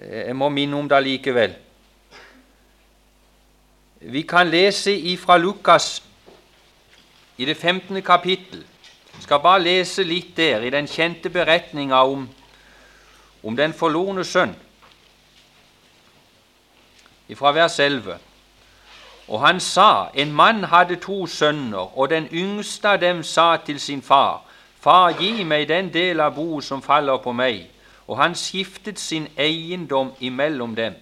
Jeg må minne om det likevel. Vi kan lese ifra Lukas i det 15. kapittel. Jeg skal bare lese litt der, i den kjente beretninga om, om den forlorne sønn, ifra vers 11. Og han sa, en mann hadde to sønner, og den yngste av dem sa til sin far, Far, gi meg den del av boet som faller på meg. Og han skiftet sin eiendom imellom dem.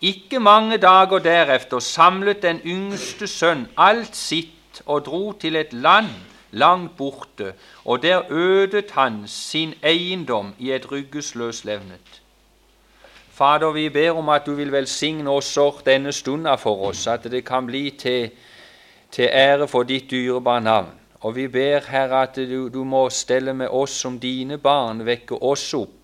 Ikke mange dager derefter samlet den yngste sønn alt sitt og dro til et land langt borte, og der ødet han sin eiendom i et ryggesløs levnet. Fader, vi ber om at du vil velsigne også denne stunda for oss, at det kan bli til, til ære for ditt dyrebare navn. Og vi ber, Herre, at du, du må stelle med oss som dine barn, vekke oss opp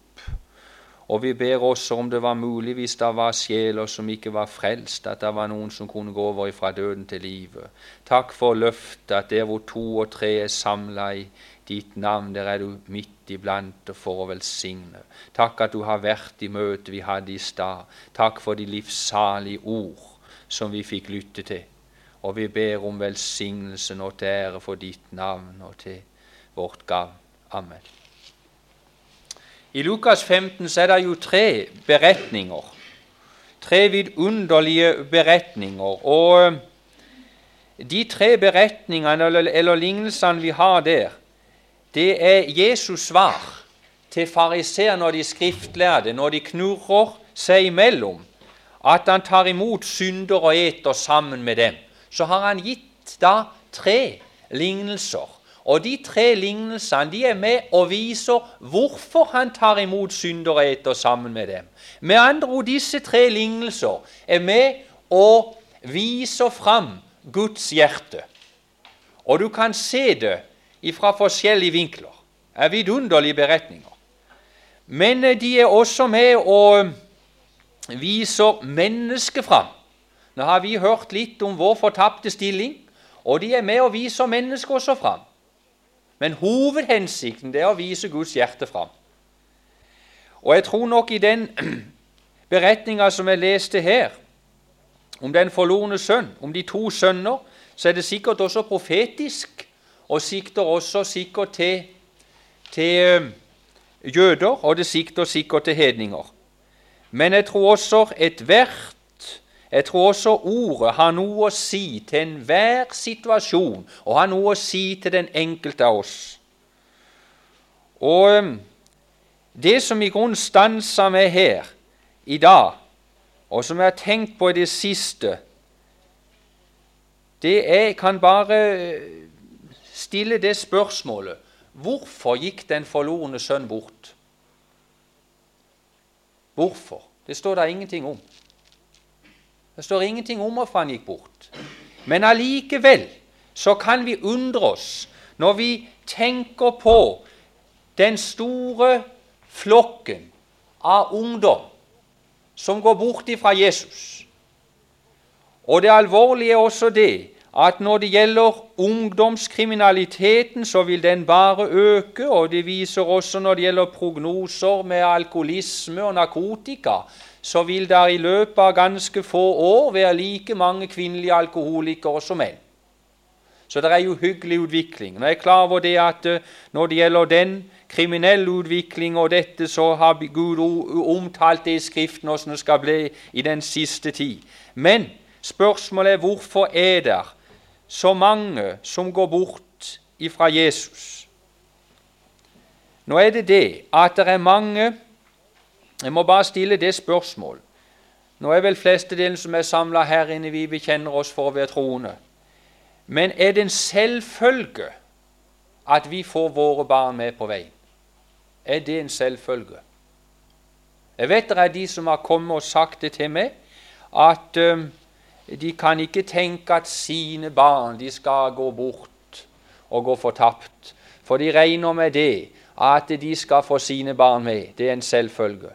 og vi ber også om det var mulig, hvis det var sjeler som ikke var frelst, at det var noen som kunne gå over fra døden til livet. Takk for løftet at der hvor to og tre er samla i ditt navn, der er du midt iblant og for å velsigne. Takk at du har vært i møtet vi hadde i stad. Takk for de livssalige ord som vi fikk lytte til. Og vi ber om velsignelsen og til ære for ditt navn og til vårt gavn. Amen. I Lukas 15 så er det jo tre beretninger. Tre vidunderlige beretninger. Og eh, de tre beretningene, eller, eller lignelsene vi har der, det er Jesus svar til fariseerne og de skriftlærde når de knurrer seg imellom, at han tar imot synder og eter sammen med dem. Så har han gitt da tre lignelser og De tre lignelsene de er med og viser hvorfor han tar imot synder og eter sammen med dem. Med andre ord, disse tre lignelser er med og viser fram Guds hjerte. Og du kan se det fra forskjellige vinkler. Det er vidunderlige beretninger. Men eh, de er også med og viser mennesket fram. Nå har vi hørt litt om vår fortapte stilling, og de er med og viser mennesket også fram. Men hovedhensikten det er å vise Guds hjerte fram. Og jeg tror nok i den beretninga som jeg leste her, om den forlorne sønn, om de to sønner, så er det sikkert også profetisk, og sikter også sikkert til, til eh, jøder, og det sikter sikkert til hedninger. Men jeg tror også ethvert jeg tror også ordet har noe å si til enhver situasjon, og har noe å si til den enkelte av oss. Og det som i grunnen stanser meg her i dag, og som jeg har tenkt på i det siste, det er, kan bare uh, stille det spørsmålet Hvorfor gikk den forlorne sønn bort? Hvorfor? Det står det ingenting om. Det står ingenting om hvorfor han gikk bort. Men allikevel så kan vi undre oss når vi tenker på den store flokken av ungdom som går bort ifra Jesus. Og det alvorlige er også det at når det gjelder ungdomskriminaliteten, så vil den bare øke. Og det viser også når det gjelder prognoser med alkoholisme og narkotika, så vil det i løpet av ganske få år være like mange kvinnelige alkoholikere som menn. Så det er jo hyggelig utvikling. Nå er jeg klar over det at eh, når det gjelder den kriminelle utviklingen og dette, så har Gud omtalt det i Skriften hvordan det skal bli i den siste tid. Men spørsmålet er hvorfor er det så mange som går bort ifra Jesus? Nå er det det at det er mange jeg må bare stille det spørsmål. Nå er vel flestedelen som er samla her inne, vi bekjenner oss for å være troende. Men er det en selvfølge at vi får våre barn med på veien? Er det en selvfølge? Jeg vet det er de som har kommet og sagt det til meg, at um, de kan ikke tenke at sine barn de skal gå bort og gå fortapt. For de regner med det, at de skal få sine barn med. Det er en selvfølge.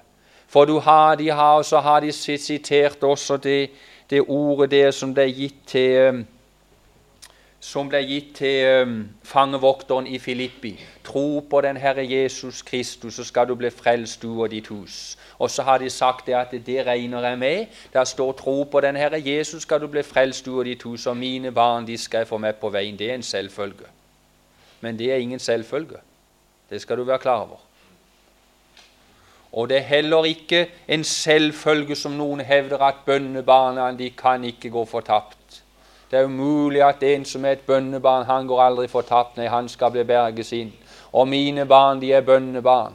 For du har, de har, og så har de sitert også det, det ordet der som ble gitt til, som ble gitt til fangevokteren i Filippi. Tro på den Herre Jesus Kristus, så skal du bli frelst, du og ditt hus. Og så har de sagt det at det regner jeg med. Der står tro på den Herre Jesus, skal du bli frelst, du og ditt hus. Og mine barn, de skal jeg få med på veien. Det er en selvfølge. Men det er ingen selvfølge. Det skal du være klar over. Og det er heller ikke en selvfølge som noen hevder at bønnebarna de kan ikke gå fortapt. Det er umulig at en som er et bønnebarn, han går aldri fortapt. Nei, han skal bli berget inn. Og mine barn, de er bønnebarn.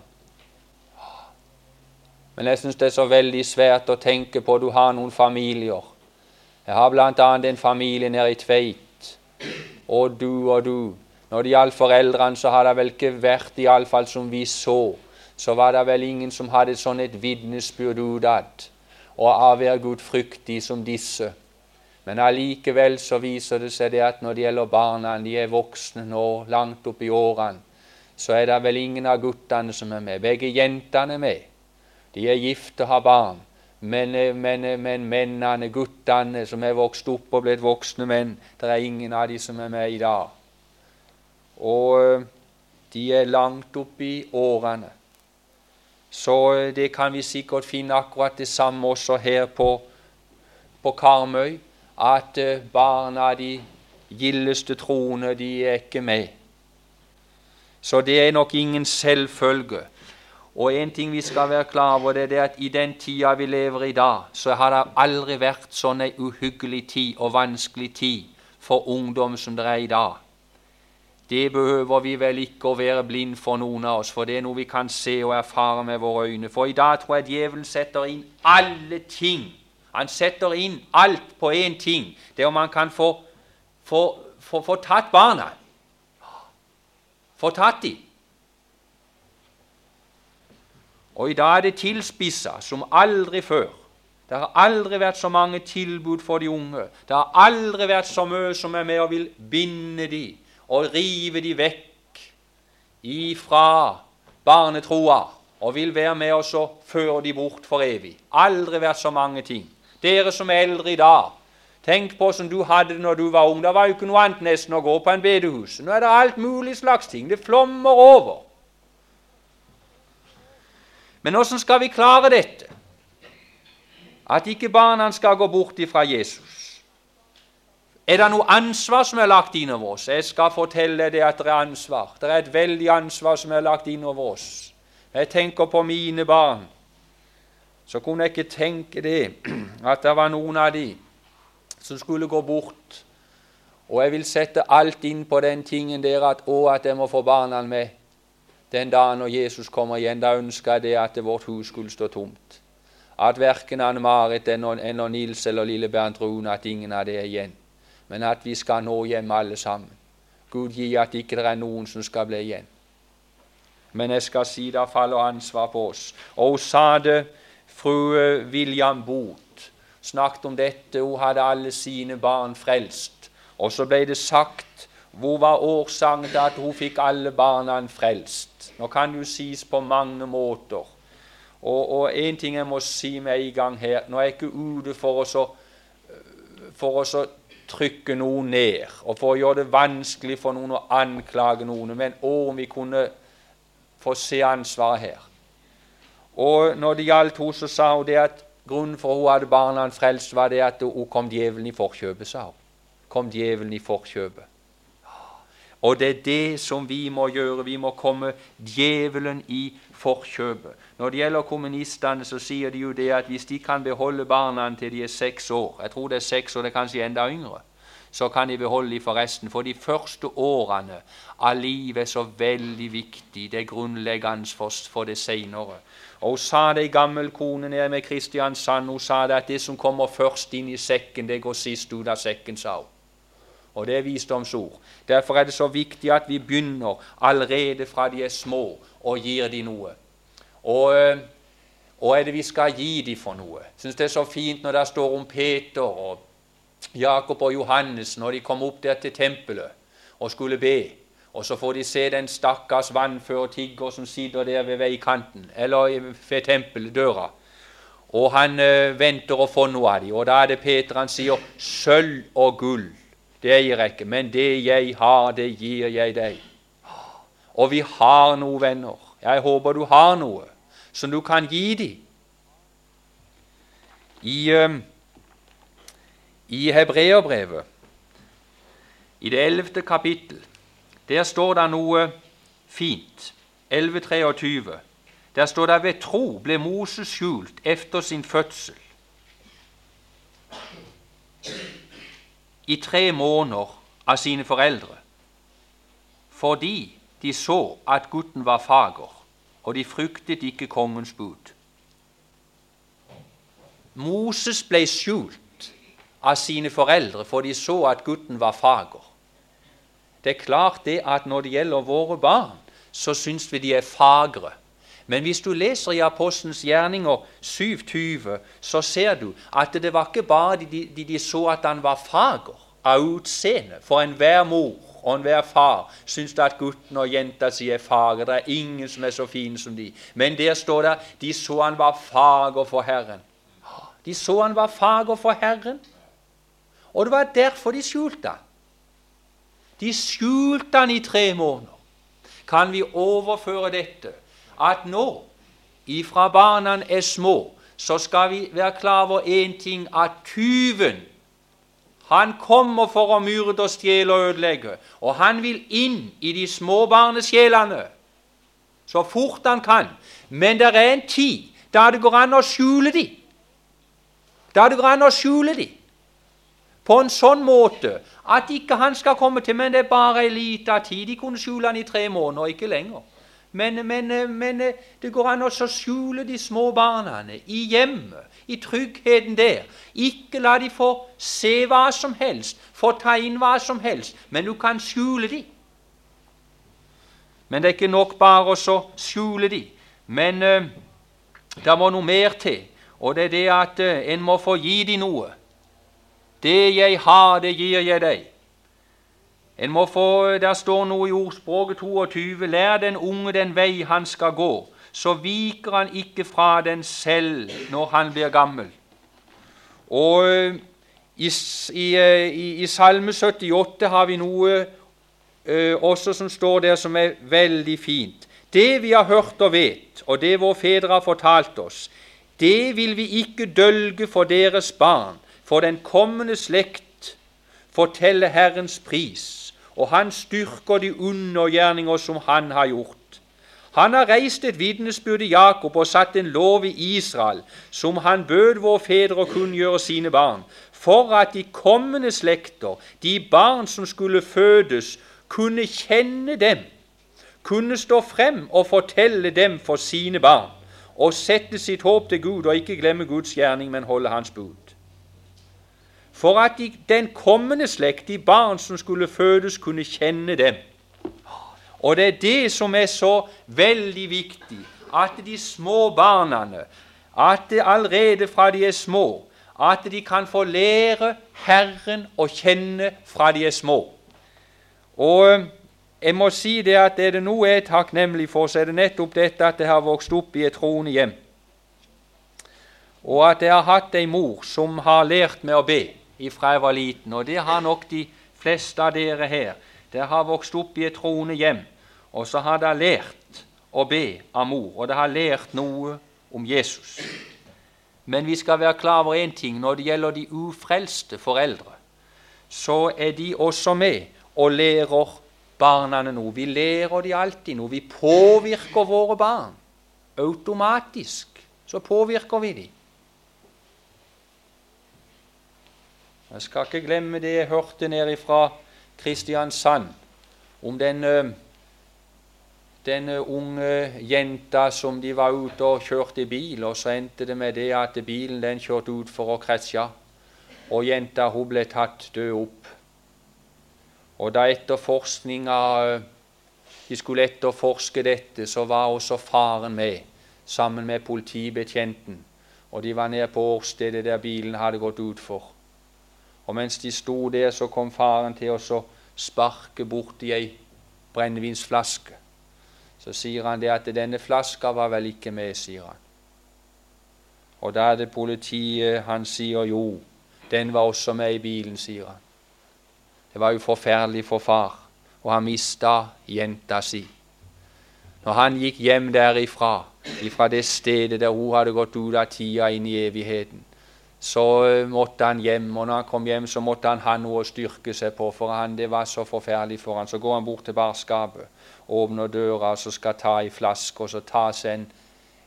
Men jeg syns det er så veldig svært å tenke på du har noen familier. Jeg har bl.a. en familie nede i Tveit. Og du og du. Når det gjaldt foreldrene, så har det vel ikke vært, iallfall som vi så, så var det vel ingen som hadde sånn et vitnesbyrd utad og av være gudfryktig som disse. Men allikevel så viser det seg det at når det gjelder barna, de er voksne nå, langt opp i årene, så er det vel ingen av guttene som er med. Begge jentene er med. De er gifte og har barn. Men, men, men mennene, guttene som er vokst opp og blitt voksne menn, det er ingen av de som er med i dag. Og de er langt opp i årene. Så det kan vi sikkert finne akkurat det samme også her på, på Karmøy at eh, barna, de gildeste troende, de er ikke med. Så det er nok ingen selvfølge. Og en ting vi skal være klar over, det er at i den tida vi lever i dag, så har det aldri vært sånn ei uhyggelig tid og vanskelig tid for ungdom som det er i dag. Det behøver vi vel ikke å være blind for, noen av oss, for det er noe vi kan se og erfare med våre øyne. For i dag tror jeg djevelen setter inn alle ting han setter inn alt på én ting. Det er om han kan få, få, få, få tatt barna. Få tatt dem. Og i dag er det tilspissa som aldri før. Det har aldri vært så mange tilbud for de unge. Det har aldri vært så mye som er med og vil binde dem og rive de vekk ifra barnetroa og vil være med oss og føre de bort for evig. Aldri vært så mange ting. Dere som er eldre i dag, tenk på som du hadde det når du var ung. Det var jo ikke noe annet nesten å gå på en bedehus. Nå er det alt mulig slags ting. Det flommer over. Men åssen skal vi klare dette? At ikke barna skal gå bort ifra Jesus. Er det noe ansvar som er lagt inn over oss? Jeg skal fortelle deg at det er ansvar. Det er et veldig ansvar som er lagt inn over oss. Jeg tenker på mine barn så kunne jeg ikke tenke det, at det var noen av de som skulle gå bort. Og jeg vil sette alt inn på den tingen der at å, at jeg må få barna med den dagen når Jesus kommer igjen. Da ønsker jeg det at vårt hus skulle stå tomt. At verken Anne-Marit eller Nils eller lille Bernt Rune, at ingen av det er igjen. Men at vi skal nå hjem alle sammen. Gud gi at ikke det er noen som skal bli igjen. Men jeg skal si det faller ansvar på oss. Og hun sa det Fru eh, William Booth snakket om dette. Hun hadde alle sine barn frelst. Og så ble det sagt hvor var årsaken til at hun fikk alle barna frelst. Nå kan det jo sies på mange måter. Og én ting jeg må si med en gang her Nå er jeg ikke ute for å, for å trykke noen ned og for å gjøre det vanskelig for noen å anklage noen, men om vi kunne få se ansvaret her. Og når det gjaldt henne, så sa hun det at grunnen for hun hadde barna frelst, var det at hun kom djevelen i forkjøpet, sa hun. Kom djevelen i forkjøpet. Og det er det som vi må gjøre. Vi må komme djevelen i forkjøpet. Når det gjelder kommunistene, så sier de jo det at hvis de kan beholde barna til de er seks år Jeg tror det er seks år, det er kanskje enda yngre så kan de beholde dem for resten. For de første årene av livet er så veldig viktig. Det er grunnleggende for, det senere. Og Hun sa det, ei gammel kone nede med Kristiansand, hun sa det at det som kommer først inn i sekken, det går sist ut av sekken, sa hun. Og det er visdomsord. Derfor er det så viktig at vi begynner allerede fra de er små, og gir de noe. Og, hva er det vi skal gi dem for noe? Jeg syns det er så fint når det står om Peter og Jakob og Johannes når de kom opp der til tempelet og skulle be. Og så får de se den stakkars vannføre tigger som sitter der ved veikanten, eller ved tempeldøra. Og han ø, venter å få noe av dem. Og da er det Peter han sier sølv og gull. Det eier jeg ikke, men det jeg har, det gir jeg deg. Og vi har noe, venner. Jeg håper du har noe som du kan gi dem. I, uh, i Hebreerbrevet, i det ellevte kapittel, der står det noe fint. 11.23. Der står det ved tro ble Moses skjult efter sin fødsel i tre måneder av sine foreldre fordi de så at gutten var fager, og de fryktet ikke kongens bud. Moses ble skjult av sine foreldre, for de så at gutten var fager. Det er klart det at når det gjelder våre barn, så syns vi de er fagre. Men hvis du leser i Apostelens gjerninger 27, så ser du at det var ikke bare de, de, de så at han var fager av utseende. For enhver mor og enhver far syns at gutten og jenta si er fager. Det er ingen som er så fin som de. Men der står det de så han var fager for Herren. De så han var fager for Herren. Og det var derfor de skjulte han. De skjulte han i tre måneder. Kan vi overføre dette at nå, ifra barna er små, så skal vi være klar over én ting at tyven han kommer for å myrde og stjele og ødelegge. Og han vil inn i de små barnesjelene så fort han kan. Men det er en tid da det går an å skjule dem. Da det går an å skjule dem på en sånn måte at ikke han skal komme til, men det er bare en liten tid. De kunne skjule han i tre måneder, ikke lenger. Men, men, men det går an å skjule de små barna i hjemmet, i tryggheten der. Ikke la de få se hva som helst, få ta inn hva som helst, men du kan skjule de. Men det er ikke nok bare å skjule de. Men uh, det må noe mer til, og det er det at uh, en må få gi de noe. Det jeg har, det gir jeg deg. En må få, Der står noe i ordspråket 22.: Lær den unge den vei han skal gå, så viker han ikke fra den selv når han blir gammel. Og eh, i, i, eh, i, i Salme 78 har vi noe ø, også som står der som er veldig fint. Det vi har hørt og vet, og det våre fedre har fortalt oss, det vil vi ikke dølge for deres barn, for den kommende slekt fortelle Herrens pris og han styrker de undergjerninger som han har gjort. Han har reist et vitnesbyrd i Jakob og satt en lov i Israel, som han bød våre fedre å kunngjøre sine barn, for at de kommende slekter, de barn som skulle fødes, kunne kjenne dem, kunne stå frem og fortelle dem for sine barn, og sette sitt håp til Gud og ikke glemme Guds gjerning, men holde Hans bud for at de, den kommende slekt, de barn som skulle fødes, kunne kjenne dem. Og det er det som er så veldig viktig, at de små barna, at det allerede fra de er små, at de kan få lære Herren å kjenne fra de er små. Og eh, jeg må si det at er det noe jeg er takknemlig for, så er det nettopp dette at jeg har vokst opp i et troende hjem. Og at jeg har hatt ei mor som har lært meg å be ifra jeg var liten. Og det har nok de fleste av dere her. Dere har vokst opp i et troende hjem, og så har dere lært å be av mor, og dere har lært noe om Jesus. Men vi skal være klar over én ting når det gjelder de ufrelste foreldre. Så er de også med og lærer barna noe. Vi lærer de alltid noe. Vi påvirker våre barn. Automatisk så påvirker vi dem. Jeg skal ikke glemme det jeg hørte nede fra Kristiansand om denne, denne unge jenta som de var ute og kjørte i bil, og så endte det med det at bilen den kjørte utfor og kretsja, og jenta hun ble tatt død opp. Og da etterforskninga de skulle etterforske dette, så var også faren med, sammen med politibetjenten. Og de var nede på åstedet der bilen hadde gått utfor. Og mens de sto der, så kom faren til å sparke borti ei brennevinsflaske. Så sier han det at denne flaska var vel ikke med, sier han. Og da er det politiet Han sier jo, den var også med i bilen, sier han. Det var jo forferdelig for far, og han mista jenta si. Når han gikk hjem derifra, ifra det stedet der hun hadde gått ut av tida inn i evigheten, så eh, måtte han hjem. Og når han kom hjem, så måtte han ha noe å styrke seg på, for han, det var så forferdelig for han. Så går han bort til barskapet, åpner døra, så skal ta ei flaske, og så tas en,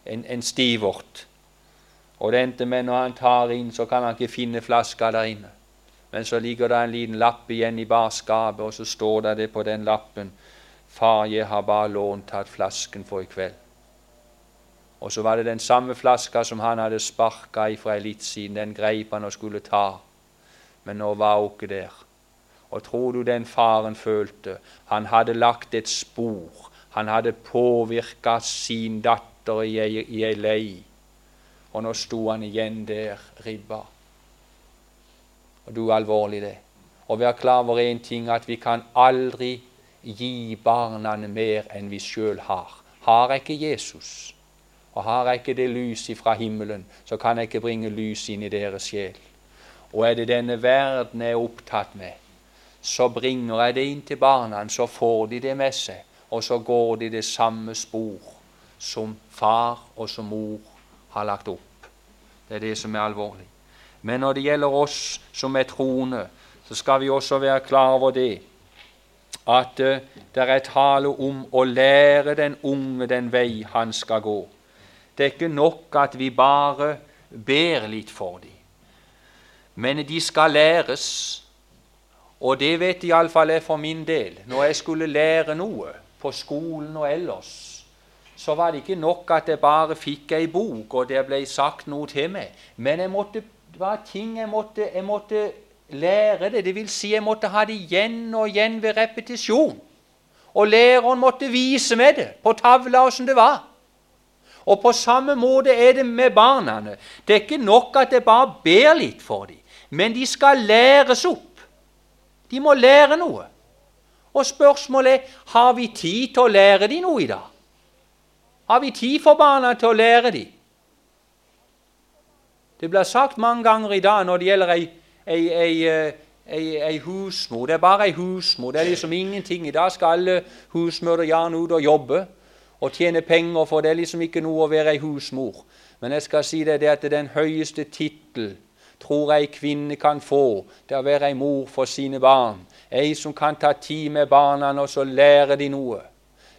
en, en stivert. Og det endte med når han tar inn, så kan han ikke finne flaska der inne. Men så ligger det en liten lapp igjen i barskapet, og så står det, det på den lappen Far, jeg har bare lånt tatt flasken for i kveld. Og så var det den samme flaska som han hadde sparka ifra litt siden. Den greip han og skulle ta, men nå var hun ikke der. Og tror du den faren følte? Han hadde lagt et spor. Han hadde påvirka sin datter i ei, ei lei. Og nå sto han igjen der, ribba. Og du er alvorlig, det. Og vi er klar over én ting, at vi kan aldri gi barna mer enn vi sjøl har. Har jeg ikke Jesus, og har jeg ikke det lyset fra himmelen, så kan jeg ikke bringe lys inn i deres sjel. Og er det denne verden jeg er opptatt med, så bringer jeg det inn til barna, så får de det med seg, og så går de det samme spor som far og som mor har lagt opp. Det er det som er alvorlig. Men når det gjelder oss som er troende, så skal vi også være klar over det at uh, det er tale om å lære den unge den vei han skal gå. Det er ikke nok at vi bare ber litt for dem, men de skal læres. Og det vet iallfall jeg for min del. Når jeg skulle lære noe på skolen og ellers, så var det ikke nok at jeg bare fikk ei bok, og det ble sagt noe til meg. Men måtte, det var ting jeg måtte, jeg måtte lære det. Det vil si jeg måtte ha det igjen og igjen ved repetisjon. Og læreren måtte vise meg det på tavla åssen det var. Og på samme måte er det med barna. Det er ikke nok at jeg bare ber litt for dem, men de skal læres opp. De må lære noe. Og spørsmålet er har vi tid til å lære dem noe i dag. Har vi tid for barna til å lære dem? Det blir sagt mange ganger i dag når det gjelder ei ei, ei, eh, ei, ei husmor. Det er bare ei husmor. Det er liksom ingenting. I dag skal alle husmødre gjerne ut og jobbe og tjene penger, for det er liksom ikke noe å være ei husmor. Men jeg skal si deg det at den høyeste tittel tror ei kvinne kan få, det er å være ei mor for sine barn. Ei som kan ta tid med barna, og så lærer de noe.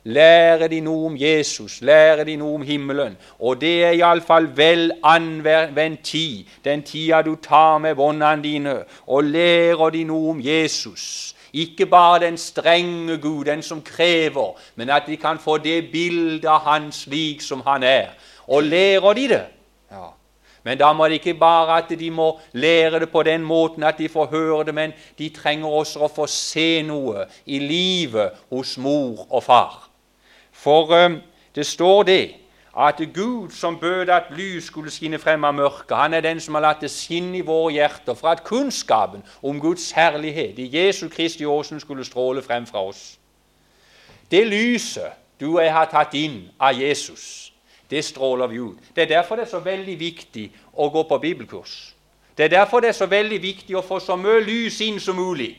Lære de noe om Jesus, lære de noe om himmelen. Og det er iallfall vel anvendt tid, den tida du tar med båndene dine, og lærer de noe om Jesus. Ikke bare den strenge Gud, den som krever, men at de kan få det bildet av Han slik som Han er. Og lærer de det, ja. Men da må det ikke bare at de må lære det på den måten at de får høre det, men de trenger også å få se noe i livet hos mor og far. For um, det står det at Gud som bød at lys skulle skinne frem av mørket, han er den som har latt det skinne i våre hjerter for at kunnskapen om Guds herlighet i Jesu Kristi åsen skulle stråle frem fra oss. Det lyset du og jeg har tatt inn av Jesus, det stråler vi ut. Det er derfor det er så veldig viktig å gå på bibelkurs. Det er derfor det er så veldig viktig å få så mye lys inn som mulig.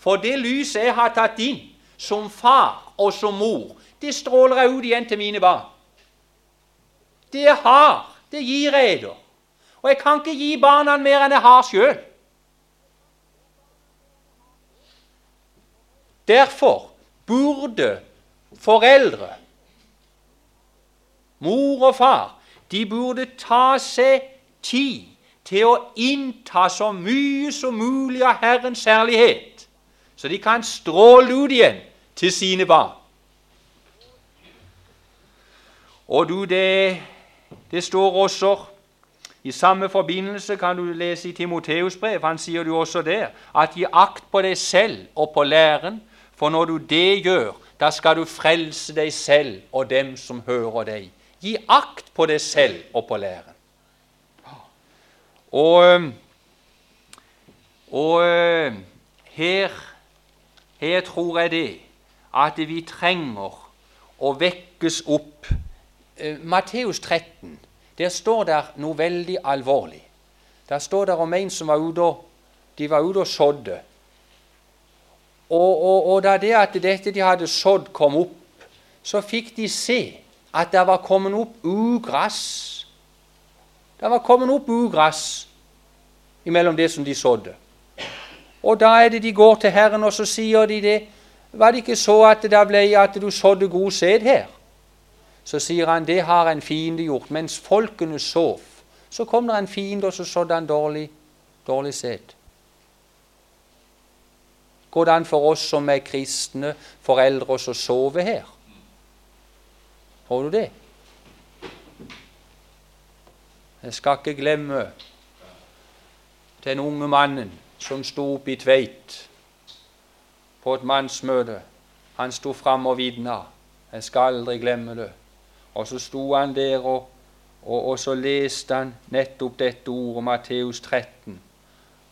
For det lyset jeg har tatt inn som far og som mor, det stråler jeg ut igjen til mine barn. Det jeg har, det gir jeg da. Og jeg kan ikke gi barna mer enn jeg har sjøl. Derfor burde foreldre, mor og far, de burde ta seg tid til å innta så mye som mulig av Herrens herlighet, så de kan stråle ut igjen til sine barn. Og du, det, det står også i samme forbindelse kan du lese i Timoteus brev, han sier du også der, at gi akt på deg selv og på læren, for når du det gjør, da skal du frelse deg selv og dem som hører deg. Gi akt på deg selv og på læren. Og, og her, her tror jeg det at vi trenger å vekkes opp Matteus 13, der står det noe veldig alvorlig. Der står det om en som var ute og, de var ute og sådde. Og, og, og da det at dette de hadde sådd, kom opp, så fikk de se at det var kommet opp ugress. Det var kommet opp ugress imellom det som de sådde. Og da er det de går til Herren, og så sier de det. Var det ikke så at det ble at du sådde god sæd her? Så sier han det har en fiende gjort. Mens folkene sov, så kom det en fiende, og så sådde han dårlig, dårlig sæd. Går det an for oss som er kristne foreldre å sove her? Tror du det? Jeg skal ikke glemme den unge mannen som sto oppe i Tveit på et mannsmøte. Han sto fram og vitna. Jeg skal aldri glemme det. Og så sto han der, og, og, og så leste han nettopp dette ordet, Matteus 13.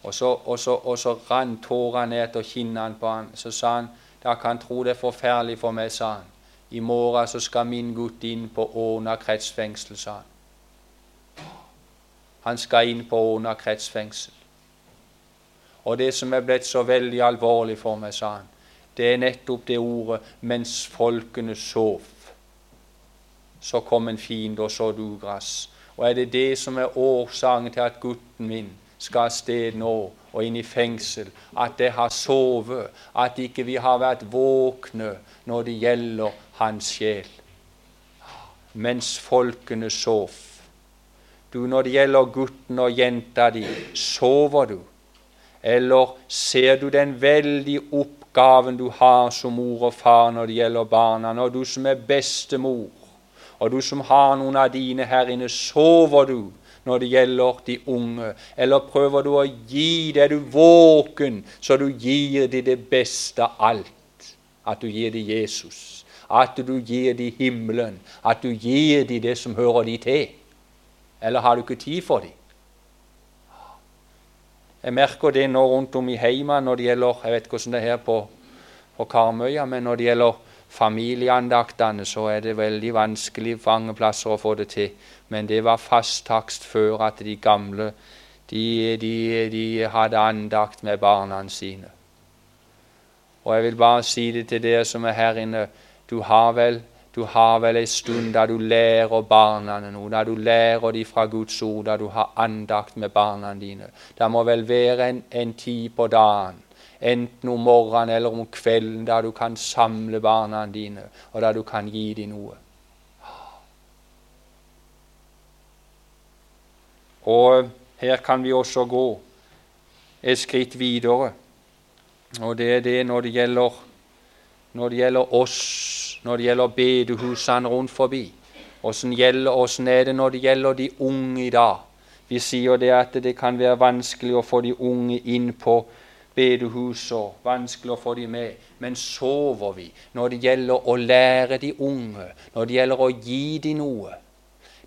Og så, og så, og så rant tårene etter kinnene på han. Så sa han dere kan tro det er forferdelig for meg, sa han. I morgen så skal min gutt inn på Åna kretsfengsel, sa han. Han skal inn på Åna kretsfengsel. Og det som er blitt så veldig alvorlig for meg, sa han, det er nettopp det ordet 'mens folkene sov'. Så kom en fiende og sådde ugress. Og er det det som er årsaken til at gutten min skal av sted nå og inn i fengsel, at det har sovet, at ikke vi har vært våkne når det gjelder hans sjel. Mens folkene sov. Du, Når det gjelder gutten og jenta di, sover du? Eller ser du den veldige oppgaven du har som mor og far når det gjelder barna? Når du som er bestemor, og du som har noen av dine her inne, sover du når det gjelder de unge? Eller prøver du å gi det du våken, så du gir dem det beste av alt? At du gir dem Jesus, at du gir dem himmelen, at du gir dem det som hører dem til? Eller har du ikke tid for dem? Jeg merker det nå rundt om i heima når det gjelder Jeg vet ikke hvordan det er her på, på Karmøya, men når det gjelder familieandaktene, så er det veldig vanskelig mange plasser å få det til. Men det var fast takst før at de gamle de, de, de hadde andakt med barna sine. Og jeg vil bare si det til dere som er her inne. Du har vel du har vel ei stund da du lærer barna noe, da du lærer dem fra Guds ord, da du har andakt med barna dine. Det må vel være en, en tid på dagen, enten om morgenen eller om kvelden, der du kan samle barna dine, og der du kan gi dem noe. Og her kan vi også gå et skritt videre, og det er det når det gjelder, når det gjelder oss når det gjelder bedehusene rundt forbi. Åssen er det når det gjelder de unge i dag? Vi sier det at det kan være vanskelig å få de unge inn på bedehusene, vanskelig å få de med. Men sover vi når det gjelder å lære de unge, når det gjelder å gi de noe?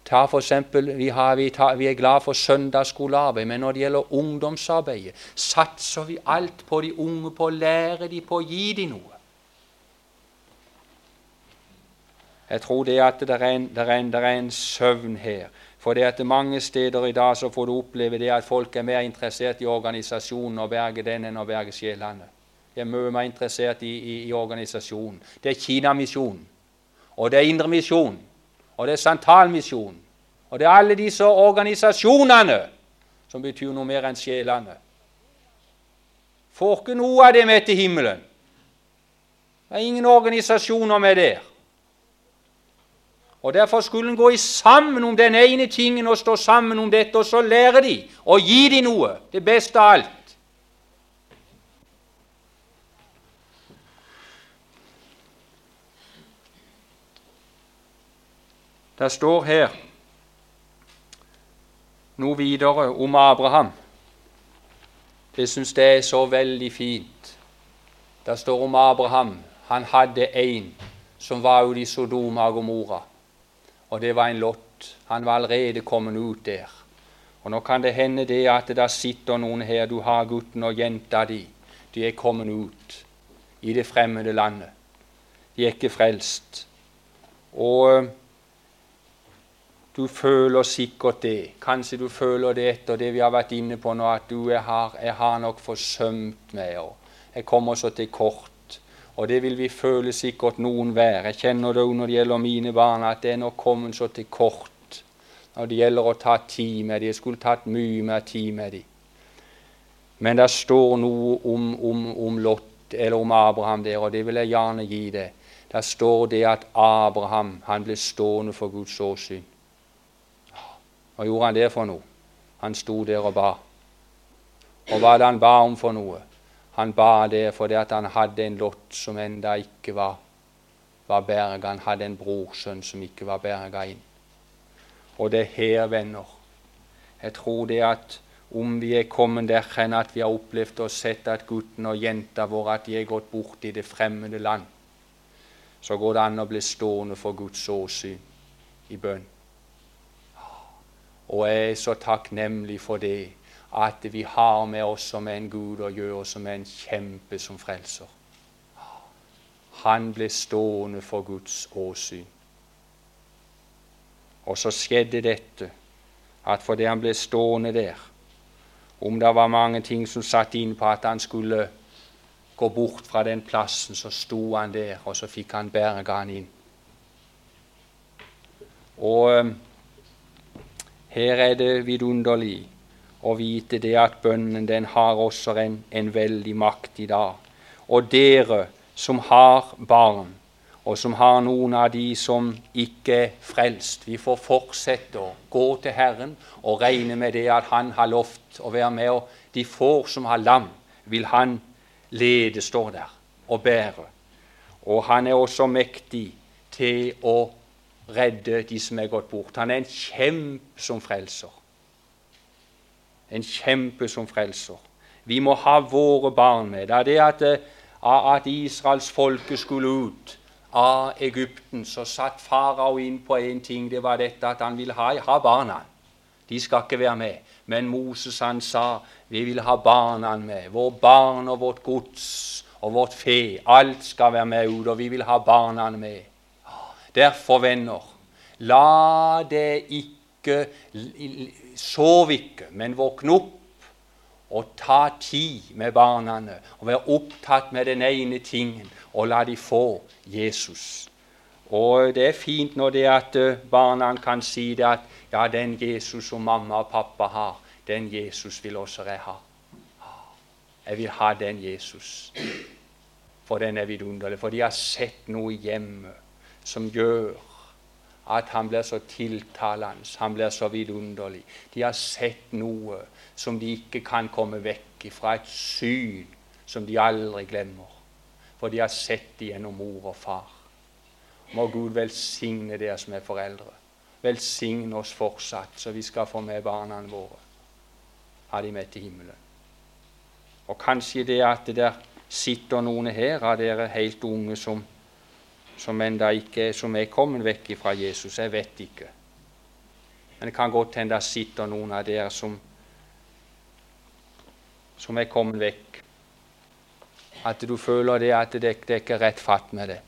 Ta for eksempel, vi, har, vi, tar, vi er glad for søndagsskolearbeid, men når det gjelder ungdomsarbeidet, satser vi alt på de unge, på å lære de, på å gi de noe. Jeg tror det at det er en, det er en, det er en søvn her. For det at mange steder i dag så får du oppleve det at folk er mer interessert i organisasjonen og berge den enn å berge sjelene. De er mye mer interessert i, i, i organisasjonen. Det er Kinamisjonen, og det er Indremisjonen, og det er Santalmisjonen. Og det er alle disse organisasjonene som betyr noe mer enn sjelene. Får ikke noe av det med til himmelen. Det er ingen organisasjoner med der. Og Derfor skulle en gå sammen om den ene tingen og stå sammen om dette, og så lære de og gi de noe, det beste av alt. Det står her noe videre om Abraham. Det syns jeg er så veldig fint. Det står om Abraham. Han hadde en som var ute i Sodoma og Gomorra og det var en lott. Han var allerede kommet ut der. Og Nå kan det hende det at det sitter noen her, du har gutten og jenta di. De er kommet ut i det fremmede landet. De er ikke frelst. Og eh, du føler sikkert det. Kanskje du føler det etter det vi har vært inne på nå, at du jeg har, jeg har nok forsømt meg. og jeg kommer så til kort. Og det vil vi føle sikkert noen være. Jeg kjenner det når det gjelder mine barn, at det er nå kommet så til kort når det gjelder å ta tid med dem. Jeg skulle tatt mye mer tid med dem. Men det står noe om, om, om, Lot, eller om Abraham der, og det vil jeg gjerne gi det. Der står det at Abraham han ble stående for Guds åsyn. Hva gjorde han det for noe? Han sto der og ba. Og hva hadde han ba om for noe? Han ba det fordi han hadde en Lot som enda ikke var, var berga. Han hadde en brorsønn som ikke var berga inn. Og det er her, venner. Jeg tror det at om vi er kommet der hen at vi har opplevd og sett at gutten og jenta vår at de er gått bort i det fremmede land, så går det an å bli stående for Guds åsyn i bønn. Og jeg er så takknemlig for det at vi har med oss som en Gud å gjøre, som en kjempe som frelser. Han ble stående for Guds åsyn. Og så skjedde dette, at fordi han ble stående der, om det var mange ting som satt inn på at han skulle gå bort fra den plassen, så sto han der, og så fikk han berga han inn. Og um, her er det vidunderlig å vite det at bønnen den har også en, en veldig makt i dag. Og dere som har barn, og som har noen av de som ikke er frelst. Vi får fortsette å gå til Herren og regne med det at Han har lovt å være med. Og de får som har lam, vil Han lede, står der, og bære. Og Han er også mektig til å redde de som er gått bort. Han er en kjempe som frelser. En kjempe som frelser. Vi må ha våre barn med. Er det at, eh, at Israels folke skulle ut av Egypten, så satt farao inn på én ting. Det var dette at han ville ha, ha barna. De skal ikke være med. Men Moses han sa vi vil ha barna med. Vår barn og vårt gods og vårt fe. Alt skal være med ut, og vi vil ha barna med. Derfor, venner, la det ikke Sov ikke, men våkne opp og ta tid med barna og være opptatt med den ene tingen og la de få Jesus. Og det er fint når det at eh, barna kan si det at ja, den Jesus som mamma og pappa har, den Jesus vil også jeg ha. Jeg vil ha den Jesus. For den er vidunderlig. For de har sett noe hjemme som gjør at han blir så tiltalende, han blir så vidunderlig. De har sett noe som de ikke kan komme vekk fra, et syn som de aldri glemmer. For de har sett det gjennom mor og far. Må Gud velsigne dere som er foreldre. Velsigne oss fortsatt, så vi skal få med barna våre. Ha de med til himmelen. Og kanskje det at det der sitter noen her av dere helt unge som som enda ikke som er kommet vekk fra Jesus. Jeg vet ikke. Men det kan godt hende det sitter noen av dere som, som er kommet vekk. At du føler det at det, det er ikke rett fatt med det.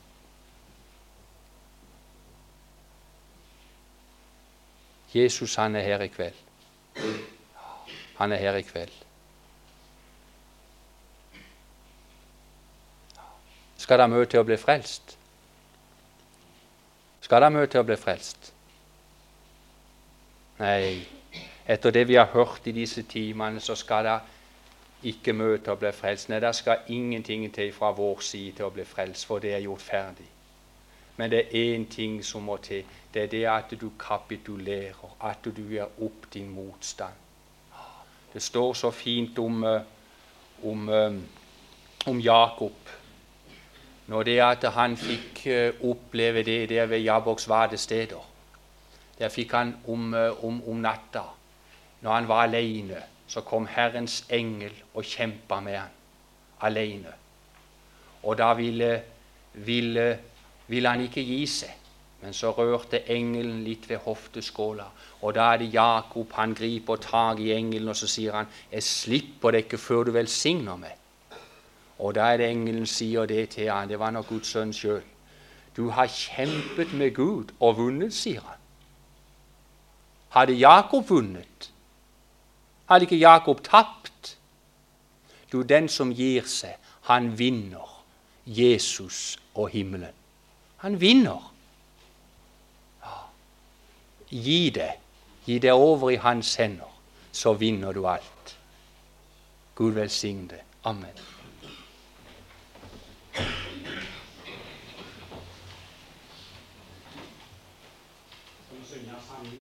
Jesus han er her i kveld. Han er her i kveld. Skal de møte til å bli frelst? Skal de møte å bli frelst? Nei, etter det vi har hørt i disse timene, så skal det ikke møte å bli frelst. Nei, det skal ingenting til fra vår side til å bli frelst, for det er gjort ferdig. Men det er én ting som må til. Det er det at du kapitulerer, at du gir opp din motstand. Det står så fint om, eh, om, eh, om Jakob når det at han fikk eh, oppleve det der ved Jabboks vadesteder. Der fikk han om, eh, om, om, natta, når han var alene, så kom Herrens engel og kjempa med han alene. Og da ville, ville, ville han ikke gi seg. Men så rørte engelen litt ved hofteskåla, og da er det Jakob. Han griper tak i engelen, og så sier han, 'Jeg slipper deg ikke før du velsigner meg.' Og da er det engelen sier det til han, det var nok Guds sønn sjøl. Du har kjempet med Gud og vunnet, sier han. Hadde Jakob vunnet? Hadde ikke Jakob tapt? Du, den som gir seg, Han vinner Jesus og himmelen. Han vinner. Ja. Gi det. Gi det over i hans hender, så vinner du alt. Gud velsigne det. Amen.